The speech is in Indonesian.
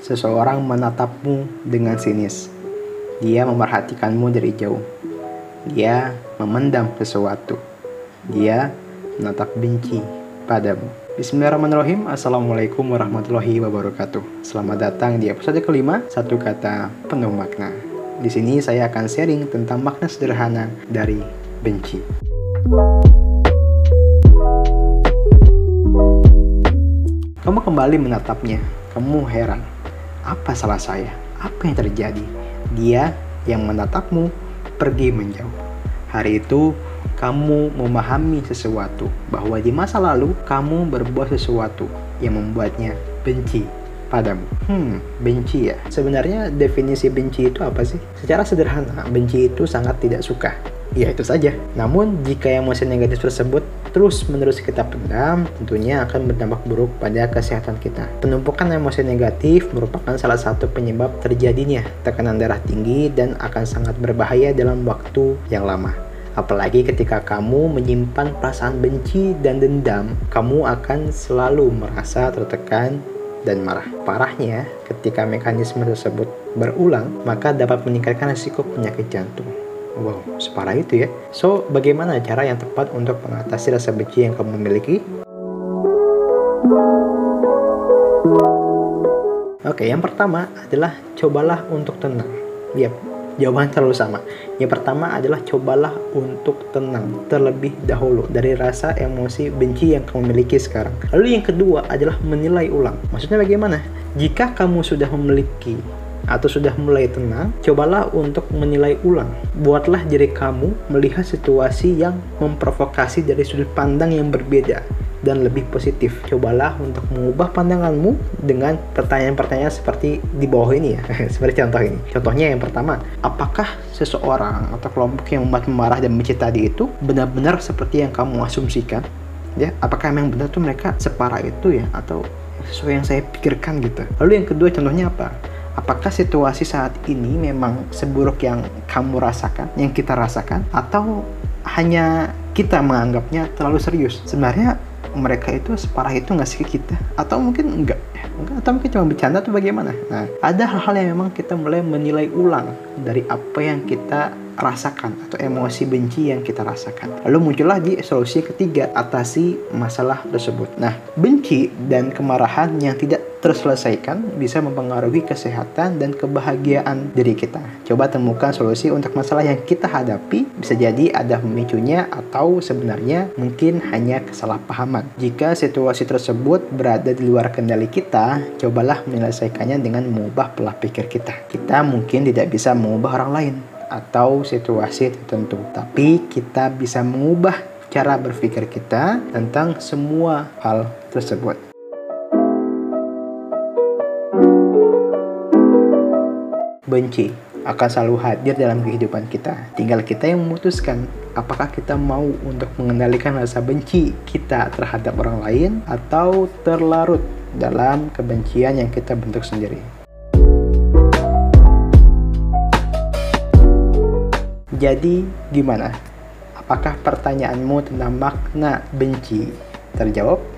Seseorang menatapmu dengan sinis. Dia memerhatikanmu dari jauh. Dia memendam sesuatu. Dia menatap benci padamu. Bismillahirrahmanirrahim. Assalamualaikum warahmatullahi wabarakatuh. Selamat datang di episode kelima, satu kata penuh makna. Di sini saya akan sharing tentang makna sederhana dari benci. Kamu kembali menatapnya. Kamu heran. Apa salah saya? Apa yang terjadi? Dia yang menatapmu pergi menjauh. Hari itu kamu memahami sesuatu bahwa di masa lalu kamu berbuat sesuatu yang membuatnya benci padamu. Hmm, benci ya. Sebenarnya definisi benci itu apa sih? Secara sederhana, benci itu sangat tidak suka ya itu saja. Namun jika emosi negatif tersebut terus-menerus kita pendam, tentunya akan berdampak buruk pada kesehatan kita. Penumpukan emosi negatif merupakan salah satu penyebab terjadinya tekanan darah tinggi dan akan sangat berbahaya dalam waktu yang lama. Apalagi ketika kamu menyimpan perasaan benci dan dendam, kamu akan selalu merasa tertekan dan marah. Parahnya, ketika mekanisme tersebut berulang, maka dapat meningkatkan risiko penyakit jantung. Wow, separah itu ya. So, bagaimana cara yang tepat untuk mengatasi rasa benci yang kamu miliki? Oke, yang pertama adalah cobalah untuk tenang. Yap, jawaban terlalu sama. Yang pertama adalah cobalah untuk tenang terlebih dahulu dari rasa emosi benci yang kamu miliki sekarang. Lalu yang kedua adalah menilai ulang. Maksudnya bagaimana? Jika kamu sudah memiliki atau sudah mulai tenang, cobalah untuk menilai ulang. Buatlah diri kamu melihat situasi yang memprovokasi dari sudut pandang yang berbeda dan lebih positif. Cobalah untuk mengubah pandanganmu dengan pertanyaan-pertanyaan seperti di bawah ini ya. seperti contoh ini. Contohnya yang pertama, apakah seseorang atau kelompok yang membuat marah dan benci tadi itu benar-benar seperti yang kamu asumsikan? Ya, apakah memang benar tuh mereka separah itu ya atau sesuai yang saya pikirkan gitu. Lalu yang kedua contohnya apa? Apakah situasi saat ini memang seburuk yang kamu rasakan, yang kita rasakan, atau hanya kita menganggapnya terlalu serius? Sebenarnya mereka itu separah itu nggak sih ke kita? Atau mungkin enggak? enggak atau mungkin cuma bercanda atau bagaimana? Nah, ada hal-hal yang memang kita mulai menilai ulang dari apa yang kita rasakan atau emosi benci yang kita rasakan. Lalu muncullah di solusi ketiga, atasi masalah tersebut. Nah, benci dan kemarahan yang tidak terselesaikan bisa mempengaruhi kesehatan dan kebahagiaan diri kita. Coba temukan solusi untuk masalah yang kita hadapi. Bisa jadi ada pemicunya atau sebenarnya mungkin hanya kesalahpahaman. Jika situasi tersebut berada di luar kendali kita, cobalah menyelesaikannya dengan mengubah pola pikir kita. Kita mungkin tidak bisa mengubah orang lain atau situasi tertentu, tapi kita bisa mengubah cara berpikir kita tentang semua hal tersebut. benci akan selalu hadir dalam kehidupan kita. Tinggal kita yang memutuskan apakah kita mau untuk mengendalikan rasa benci kita terhadap orang lain atau terlarut dalam kebencian yang kita bentuk sendiri. Jadi, gimana? Apakah pertanyaanmu tentang makna benci terjawab?